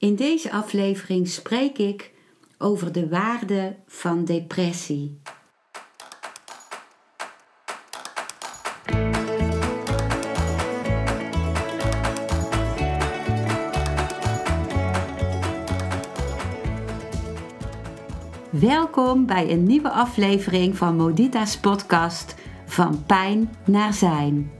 In deze aflevering spreek ik over de waarde van depressie. Welkom bij een nieuwe aflevering van Modita's podcast Van Pijn naar Zijn.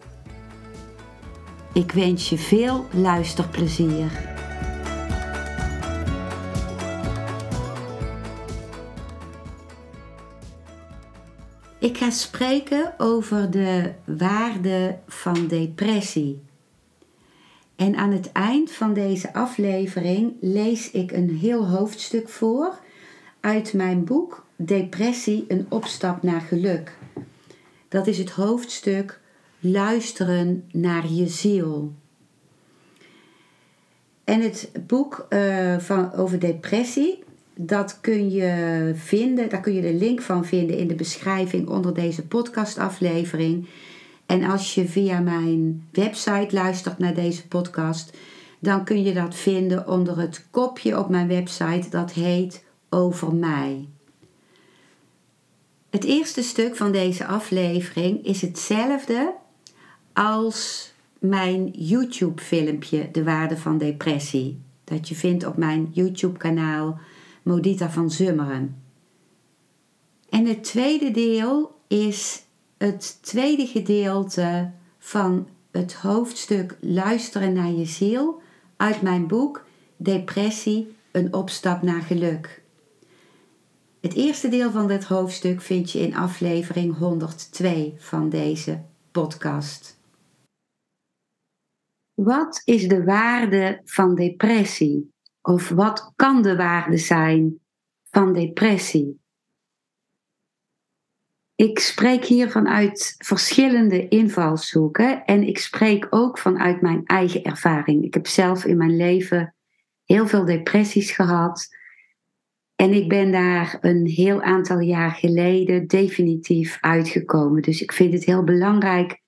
Ik wens je veel luisterplezier. Ik ga spreken over de waarde van depressie. En aan het eind van deze aflevering lees ik een heel hoofdstuk voor uit mijn boek Depressie: een opstap naar geluk. Dat is het hoofdstuk luisteren naar je ziel. En het boek uh, van, over depressie, dat kun je vinden, daar kun je de link van vinden in de beschrijving onder deze podcastaflevering. En als je via mijn website luistert naar deze podcast, dan kun je dat vinden onder het kopje op mijn website dat heet Over mij. Het eerste stuk van deze aflevering is hetzelfde als mijn YouTube-filmpje De Waarde van Depressie. Dat je vindt op mijn YouTube-kanaal Modita van Zummeren. En het tweede deel is het tweede gedeelte van het hoofdstuk Luisteren naar je ziel uit mijn boek Depressie, een opstap naar geluk. Het eerste deel van dit hoofdstuk vind je in aflevering 102 van deze podcast. Wat is de waarde van depressie? Of wat kan de waarde zijn van depressie? Ik spreek hier vanuit verschillende invalshoeken en ik spreek ook vanuit mijn eigen ervaring. Ik heb zelf in mijn leven heel veel depressies gehad. En ik ben daar een heel aantal jaar geleden definitief uitgekomen. Dus ik vind het heel belangrijk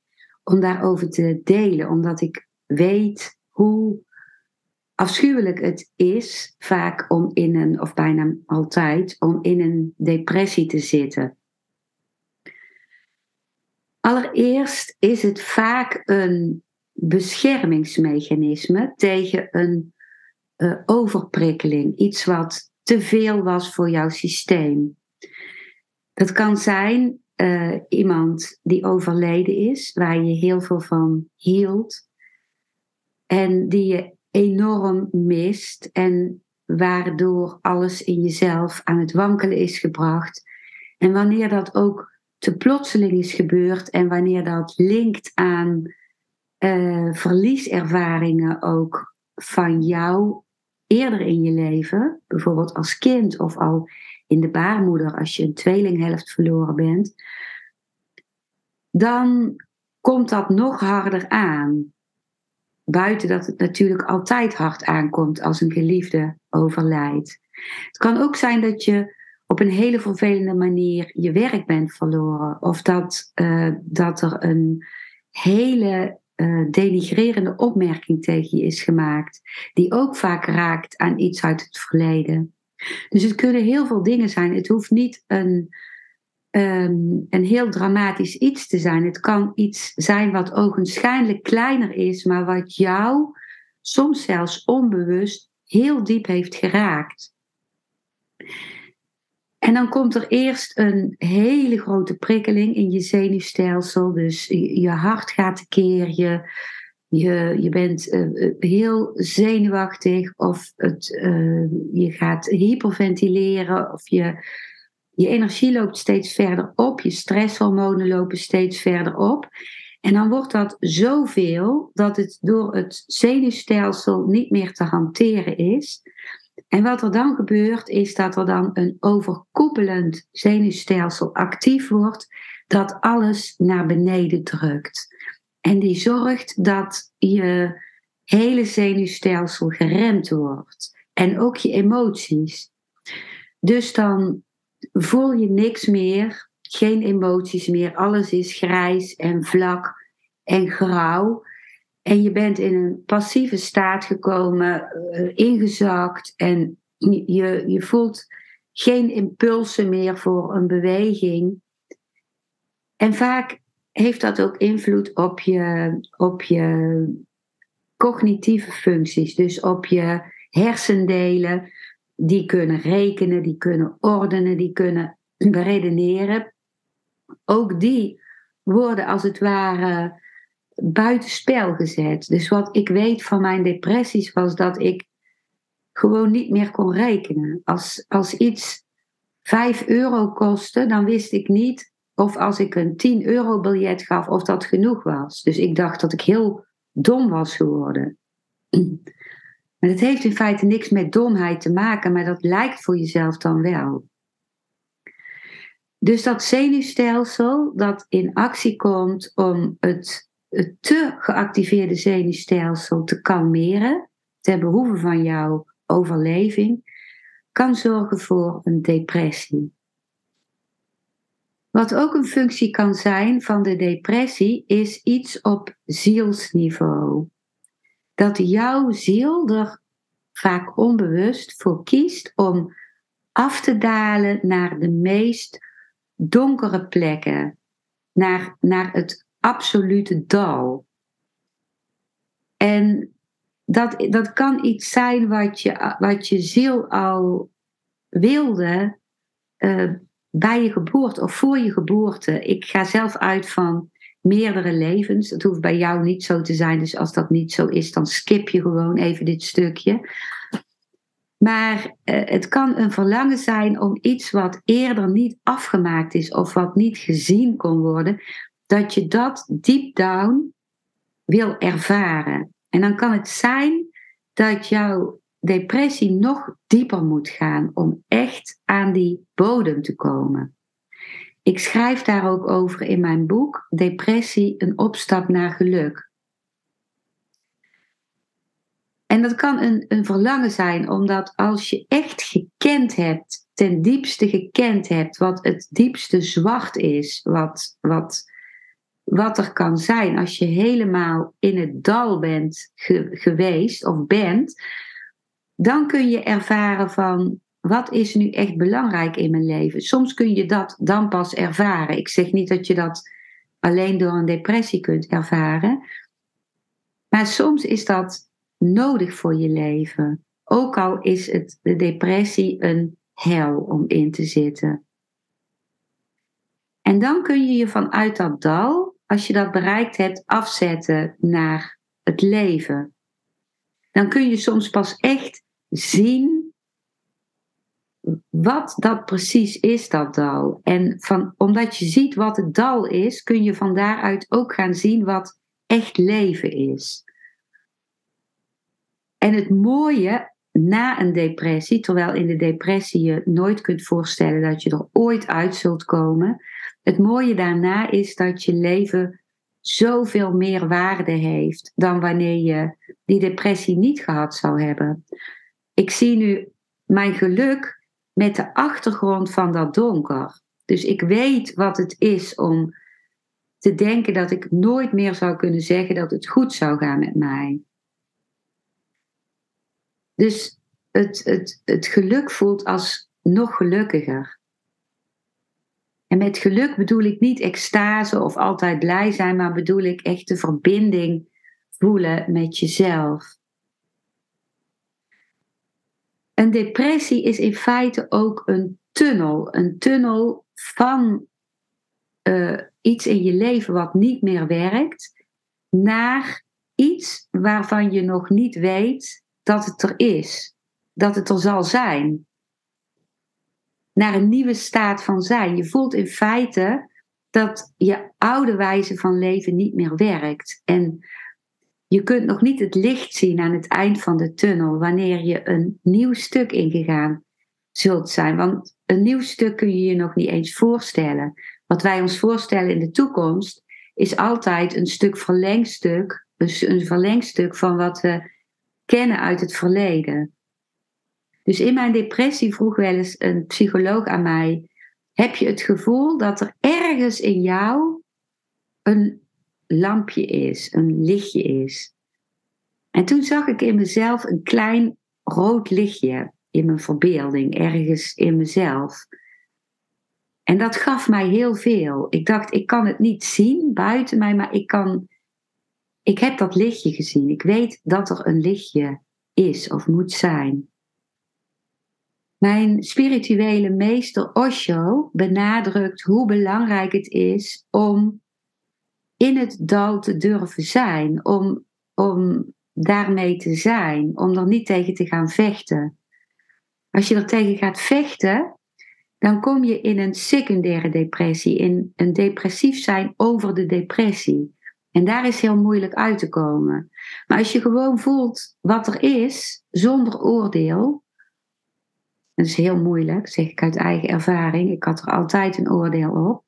om daarover te delen, omdat ik weet hoe afschuwelijk het is, vaak om in een, of bijna altijd, om in een depressie te zitten. Allereerst is het vaak een beschermingsmechanisme tegen een uh, overprikkeling, iets wat te veel was voor jouw systeem. Dat kan zijn uh, iemand die overleden is, waar je heel veel van hield, en die je enorm mist en waardoor alles in jezelf aan het wankelen is gebracht. En wanneer dat ook te plotseling is gebeurd en wanneer dat linkt aan uh, verlieservaringen ook van jou eerder in je leven, bijvoorbeeld als kind of al in de baarmoeder als je een tweelinghelft verloren bent, dan komt dat nog harder aan. Buiten dat het natuurlijk altijd hard aankomt als een geliefde overlijdt. Het kan ook zijn dat je op een hele vervelende manier je werk bent verloren. Of dat, uh, dat er een hele uh, denigrerende opmerking tegen je is gemaakt. Die ook vaak raakt aan iets uit het verleden. Dus het kunnen heel veel dingen zijn. Het hoeft niet een um, een heel dramatisch iets te zijn. Het kan iets zijn wat ogenschijnlijk kleiner is, maar wat jou soms zelfs onbewust heel diep heeft geraakt. En dan komt er eerst een hele grote prikkeling in je zenuwstelsel. Dus je hart gaat tekeer, je, je, je bent uh, heel zenuwachtig of het, uh, je gaat hyperventileren of je je energie loopt steeds verder op, je stresshormonen lopen steeds verder op. En dan wordt dat zoveel dat het door het zenuwstelsel niet meer te hanteren is. En wat er dan gebeurt, is dat er dan een overkoepelend zenuwstelsel actief wordt, dat alles naar beneden drukt. En die zorgt dat je hele zenuwstelsel geremd wordt. En ook je emoties. Dus dan voel je niks meer, geen emoties meer. Alles is grijs en vlak en grauw. En je bent in een passieve staat gekomen, uh, ingezakt en je, je voelt geen impulsen meer voor een beweging. En vaak heeft dat ook invloed op je, op je cognitieve functies, dus op je hersendelen. Die kunnen rekenen, die kunnen ordenen, die kunnen beredeneren. Ook die worden als het ware buitenspel gezet. Dus wat ik weet van mijn depressies was dat ik gewoon niet meer kon rekenen. Als, als iets 5 euro kostte, dan wist ik niet of als ik een 10 euro biljet gaf, of dat genoeg was. Dus ik dacht dat ik heel dom was geworden. Maar het heeft in feite niks met domheid te maken, maar dat lijkt voor jezelf dan wel. Dus dat zenuwstelsel dat in actie komt om het, het te geactiveerde zenuwstelsel te kalmeren, ten behoeve van jouw overleving, kan zorgen voor een depressie. Wat ook een functie kan zijn van de depressie, is iets op zielsniveau. Dat jouw ziel er vaak onbewust voor kiest om af te dalen naar de meest donkere plekken, naar, naar het absolute dal. En dat, dat kan iets zijn wat je, wat je ziel al wilde uh, bij je geboorte of voor je geboorte. Ik ga zelf uit van meerdere levens. Het hoeft bij jou niet zo te zijn. Dus als dat niet zo is, dan skip je gewoon even dit stukje. Maar uh, het kan een verlangen zijn om iets wat eerder niet afgemaakt is of wat niet gezien kon worden, dat je dat deep down wil ervaren. En dan kan het zijn dat jouw depressie nog dieper moet gaan om echt aan die bodem te komen. Ik schrijf daar ook over in mijn boek Depressie, een opstap naar geluk. En dat kan een, een verlangen zijn, omdat als je echt gekend hebt, ten diepste gekend hebt, wat het diepste zwart is, wat, wat, wat er kan zijn als je helemaal in het dal bent geweest of bent, dan kun je ervaren van wat is nu echt belangrijk in mijn leven. Soms kun je dat dan pas ervaren. Ik zeg niet dat je dat alleen door een depressie kunt ervaren, maar soms is dat nodig voor je leven. Ook al is het de depressie een hel om in te zitten. En dan kun je je vanuit dat dal, als je dat bereikt hebt, afzetten naar het leven. Dan kun je soms pas echt zien wat dat precies is, dat dal. En van, omdat je ziet wat het dal is, kun je van daaruit ook gaan zien wat echt leven is. En het mooie na een depressie, terwijl in de depressie je nooit kunt voorstellen dat je er ooit uit zult komen. Het mooie daarna is dat je leven zoveel meer waarde heeft dan wanneer je die depressie niet gehad zou hebben ik zie nu mijn geluk met de achtergrond van dat donker. Dus ik weet wat het is om te denken dat ik nooit meer zou kunnen zeggen dat het goed zou gaan met mij. Dus het, het, het geluk voelt als nog gelukkiger. En met geluk bedoel ik niet extase of altijd blij zijn, maar bedoel ik echt de verbinding voelen met jezelf. Een depressie is in feite ook een tunnel. Een tunnel van uh, iets in je leven wat niet meer werkt, naar iets waarvan je nog niet weet dat het er is, dat het er zal zijn. Naar een nieuwe staat van zijn. Je voelt in feite dat je oude wijze van leven niet meer werkt. En je kunt nog niet het licht zien aan het eind van de tunnel wanneer je een nieuw stuk ingegaan zult zijn. Want een nieuw stuk kun je je nog niet eens voorstellen. Wat wij ons voorstellen in de toekomst is altijd een stuk verlengstuk, een verlengstuk van wat we kennen uit het verleden. Dus in mijn depressie vroeg wel eens een psycholoog aan mij: heb je het gevoel dat er ergens in jou een lampje is, een lichtje is? En toen zag ik in mezelf een klein rood lichtje in mijn verbeelding, ergens in mezelf. En dat gaf mij heel veel. Ik dacht, ik kan het niet zien buiten mij, maar ik kan. Ik heb dat lichtje gezien. Ik weet dat er een lichtje is of moet zijn. Mijn spirituele meester Osho benadrukt hoe belangrijk het is om in het dal te durven zijn, om, om daarmee te zijn, om er niet tegen te gaan vechten. Als je er tegen gaat vechten, dan kom je in een secundaire depressie, in een depressief zijn over de depressie. En daar is heel moeilijk uit te komen. Maar als je gewoon voelt wat er is, zonder oordeel, dat is heel moeilijk, zeg ik uit eigen ervaring, ik had er altijd een oordeel op,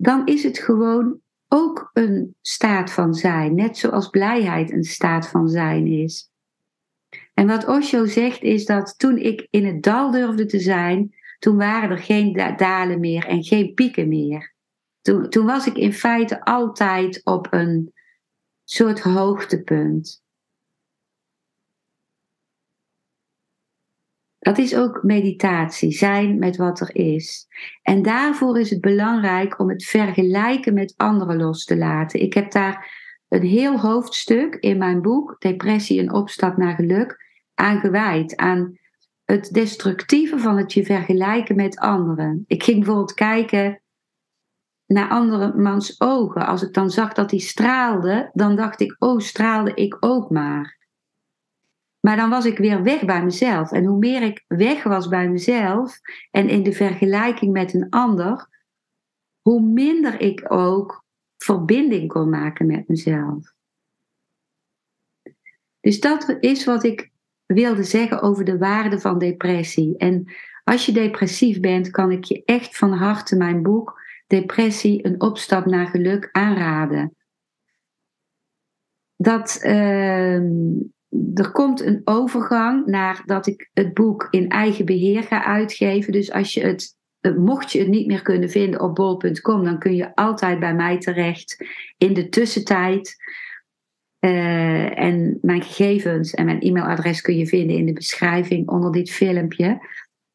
dan is het gewoon ook een staat van zijn, net zoals blijheid een staat van zijn is. En wat Osho zegt is dat toen ik in het dal durfde te zijn, toen waren er geen dalen meer en geen pieken meer. Toen, was ik in feite altijd op een soort hoogtepunt. Dat is ook meditatie, zijn met wat er is. En daarvoor is het belangrijk om het vergelijken met anderen los te laten. Ik heb daar een heel hoofdstuk in mijn boek, Depressie en opstap naar geluk, aan gewijd. Aan het destructieve van het je vergelijken met anderen. Ik ging bijvoorbeeld kijken naar andere mans ogen. Als ik dan zag dat hij straalde, dan dacht ik, oh, straalde ik ook maar. Maar dan was ik weer weg bij mezelf. En hoe meer ik weg was bij mezelf en in de vergelijking met een ander, hoe minder ik ook verbinding kon maken met mezelf. Dus dat is wat ik wilde zeggen over de waarde van depressie. En als je depressief bent, kan ik je echt van harte mijn boek Depressie, een opstap naar geluk aanraden. Dat uh, er komt een overgang naar dat ik het boek in eigen beheer ga uitgeven. Dus als je het, eh, mocht je het niet meer kunnen vinden op bol.com, dan kun je altijd bij mij terecht. In de tussentijd uh, en mijn gegevens en mijn e-mailadres kun je vinden in de beschrijving onder dit filmpje.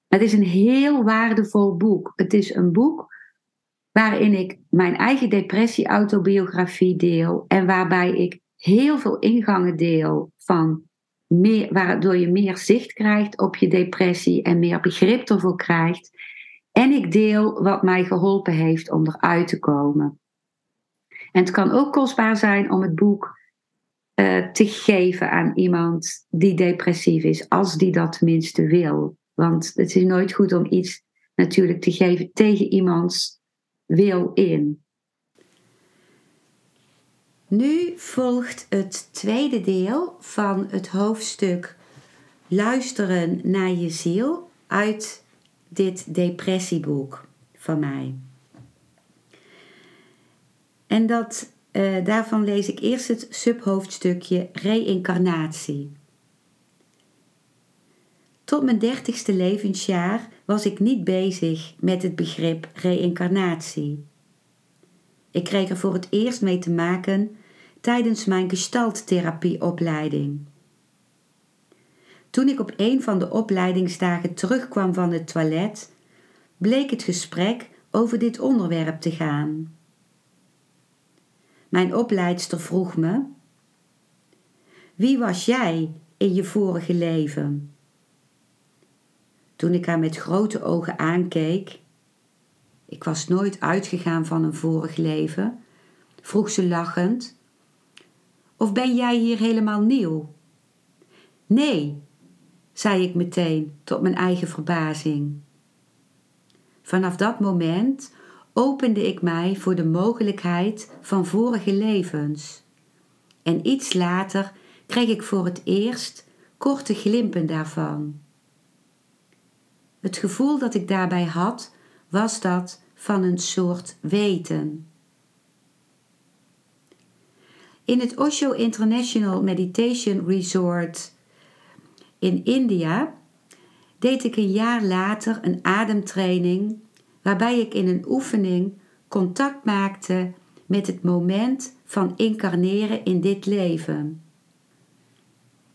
Het is een heel waardevol boek. Het is een boek waarin ik mijn eigen depressie-autobiografie deel en waarbij ik heel veel ingangen deel van meer, waardoor je meer zicht krijgt op je depressie en meer begrip ervoor krijgt. En ik deel wat mij geholpen heeft om eruit te komen. En het kan ook kostbaar zijn om het boek uh, te geven aan iemand die depressief is, als die dat tenminste wil. Want het is nooit goed om iets natuurlijk te geven tegen iemands wil in. Nu volgt het tweede deel van het hoofdstuk Luisteren naar je ziel uit dit depressieboek van mij. En dat uh, daarvan lees ik eerst het subhoofdstukje reïncarnatie. Tot mijn dertigste levensjaar was ik niet bezig met het begrip reïncarnatie. Ik kreeg er voor het eerst mee te maken tijdens mijn gestalttherapieopleiding. Toen ik op een van de opleidingsdagen terugkwam van het toilet, bleek het gesprek over dit onderwerp te gaan. Mijn opleidster vroeg me: Wie was jij in je vorige leven? Toen ik haar met grote ogen aankeek, ik was nooit uitgegaan van een vorig leven, vroeg ze lachend: Of ben jij hier helemaal nieuw? Nee, zei ik meteen tot mijn eigen verbazing. Vanaf dat moment opende ik mij voor de mogelijkheid van vorige levens. En iets later kreeg ik voor het eerst korte glimpen daarvan. Het gevoel dat ik daarbij had, was dat van een soort weten. In het Osho International Meditation Resort in India deed ik een jaar later een ademtraining waarbij ik in een oefening contact maakte met het moment van incarneren in dit leven.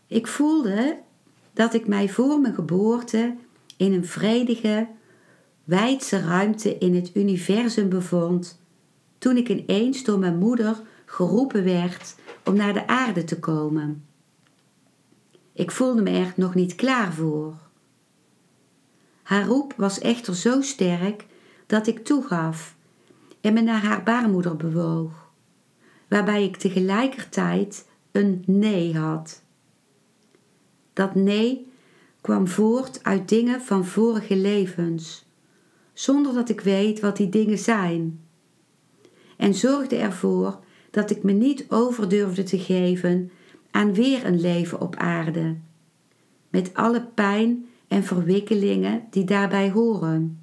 Ik voelde dat ik mij voor mijn geboorte in een vredige, wijdse ruimte in het universum bevond, toen ik ineens door mijn moeder geroepen werd om naar de aarde te komen. Ik voelde me er nog niet klaar voor. Haar roep was echter zo sterk dat ik toegaf en me naar haar baarmoeder bewoog, waarbij ik tegelijkertijd een nee had. Dat nee kwam voort uit dingen van vorige levens, zonder dat ik weet wat die dingen zijn, en zorgde ervoor dat ik me niet over durfde te geven aan weer een leven op aarde, met alle pijn en verwikkelingen die daarbij horen.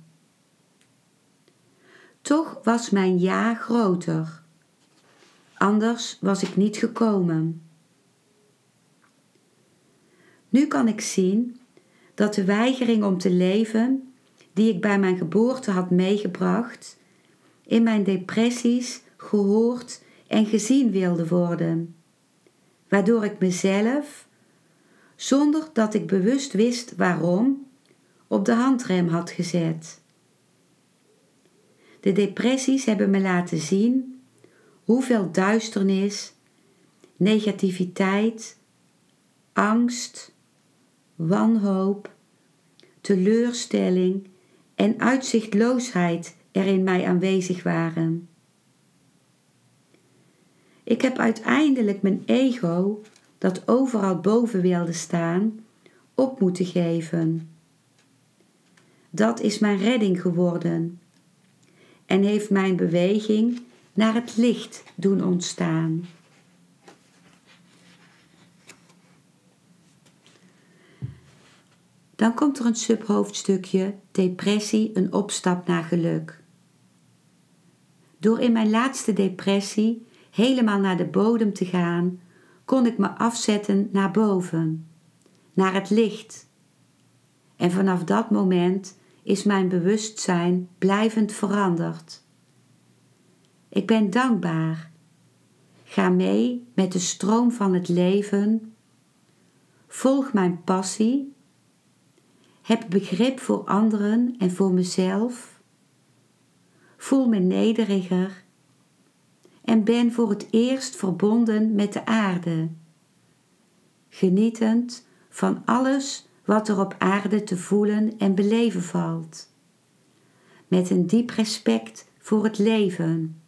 Toch was mijn ja groter. Anders was ik niet gekomen. Nu kan ik zien dat de weigering om te leven, die ik bij mijn geboorte had meegebracht, in mijn depressies gehoord en gezien wilde worden, waardoor ik mezelf, zonder dat ik bewust wist waarom, op de handrem had gezet. De depressies hebben me laten zien hoeveel duisternis, negativiteit, angst, wanhoop, teleurstelling en uitzichtloosheid er in mij aanwezig waren. Ik heb uiteindelijk mijn ego, dat overal boven wilde staan, op moeten geven. Dat is mijn redding geworden en heeft mijn beweging naar het licht doen ontstaan. Dan komt er een subhoofdstukje depressie, een opstap naar geluk. Door in mijn laatste depressie helemaal naar de bodem te gaan, kon ik me afzetten naar boven, naar het licht. En vanaf dat moment is mijn bewustzijn blijvend veranderd. Ik ben dankbaar. Ga mee met de stroom van het leven. Volg mijn passie. Heb begrip voor anderen en voor mezelf. Voel me nederiger en ben voor het eerst verbonden met de aarde, genietend van alles wat er op aarde te voelen en beleven valt, met een diep respect voor het leven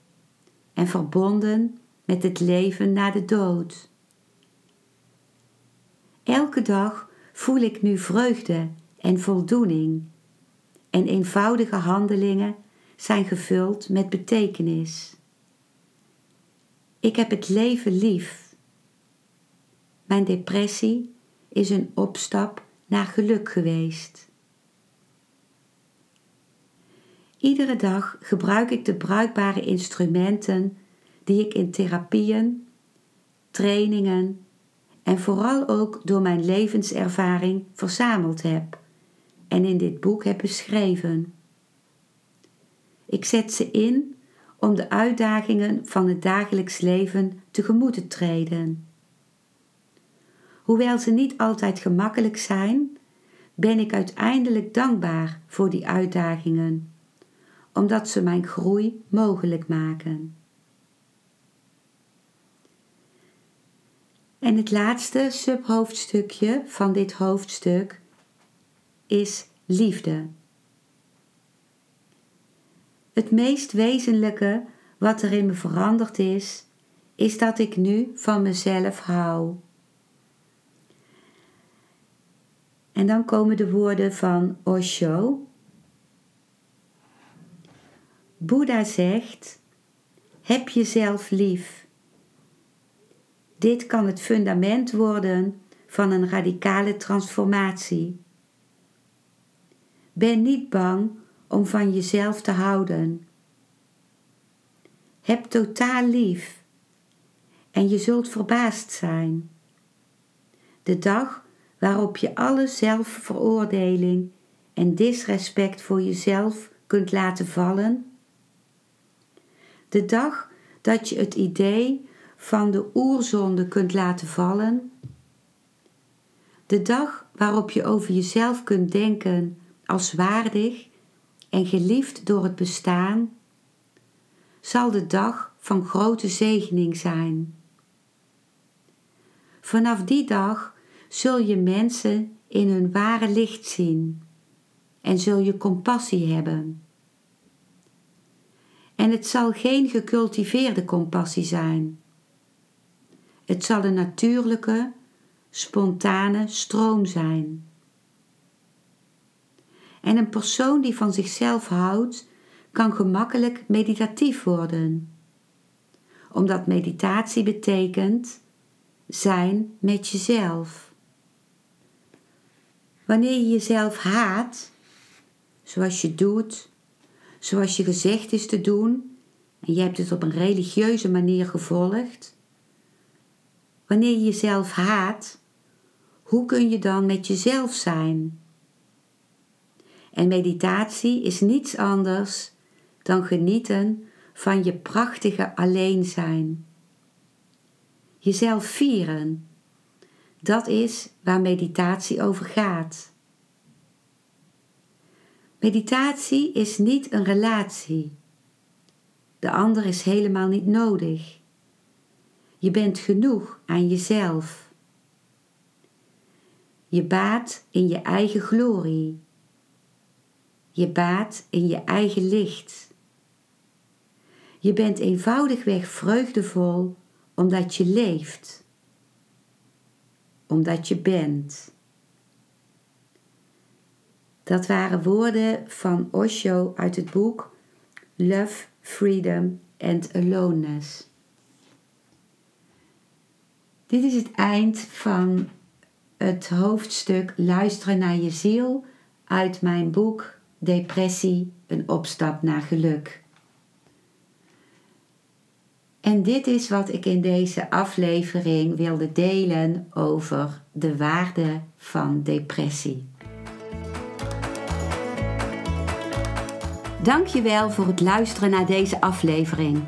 en verbonden met het leven na de dood. Elke dag voel ik nu vreugde en voldoening en eenvoudige handelingen zijn gevuld met betekenis. Ik heb het leven lief. Mijn depressie is een opstap naar geluk geweest. Iedere dag gebruik ik de bruikbare instrumenten die ik in therapieën, trainingen en vooral ook door mijn levenservaring verzameld heb en in dit boek heb beschreven. Ik zet ze in om de uitdagingen van het dagelijks leven tegemoet te treden. Hoewel ze niet altijd gemakkelijk zijn, ben ik uiteindelijk dankbaar voor die uitdagingen, omdat ze mijn groei mogelijk maken. En het laatste subhoofdstukje van dit hoofdstuk is liefde. Het meest wezenlijke wat er in me veranderd is, is dat ik nu van mezelf hou. En dan komen de woorden van Osho. Boeddha zegt: heb jezelf lief. Dit kan het fundament worden van een radicale transformatie. Ben niet bang om van jezelf te houden. Heb totaal lief en je zult verbaasd zijn. De dag waarop je alle zelfveroordeling en disrespect voor jezelf kunt laten vallen. De dag dat je het idee van de oerzonde kunt laten vallen. De dag waarop je over jezelf kunt denken als waardig en geliefd door het bestaan, zal de dag van grote zegening zijn. Vanaf die dag zul je mensen in hun ware licht zien en zul je compassie hebben. En het zal geen gecultiveerde compassie zijn. Het zal een natuurlijke, spontane stroom zijn. En een persoon die van zichzelf houdt, kan gemakkelijk meditatief worden. Omdat meditatie betekent zijn met jezelf. Wanneer je jezelf haat, zoals je doet, zoals je gezegd is te doen, en je hebt het op een religieuze manier gevolgd, wanneer je jezelf haat, hoe kun je dan met jezelf zijn? En meditatie is niets anders dan genieten van je prachtige alleen zijn. Jezelf vieren. Dat is waar meditatie over gaat. Meditatie is niet een relatie. De ander is helemaal niet nodig. Je bent genoeg aan jezelf. Je baat in je eigen glorie. Je baat in je eigen licht. Je bent eenvoudigweg vreugdevol omdat je leeft, omdat je bent. Dat waren woorden van Osho uit het boek Love, Freedom and Aloneness. Dit is het eind van het hoofdstuk Luisteren naar je ziel uit mijn boek Depressie, een opstap naar geluk. En dit is wat ik in deze aflevering wilde delen over de waarde van depressie. Dankjewel voor het luisteren naar deze aflevering.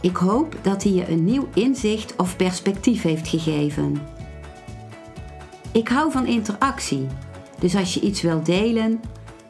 Ik hoop dat hij je een nieuw inzicht of perspectief heeft gegeven. Ik hou van interactie, dus als je iets wilt delen,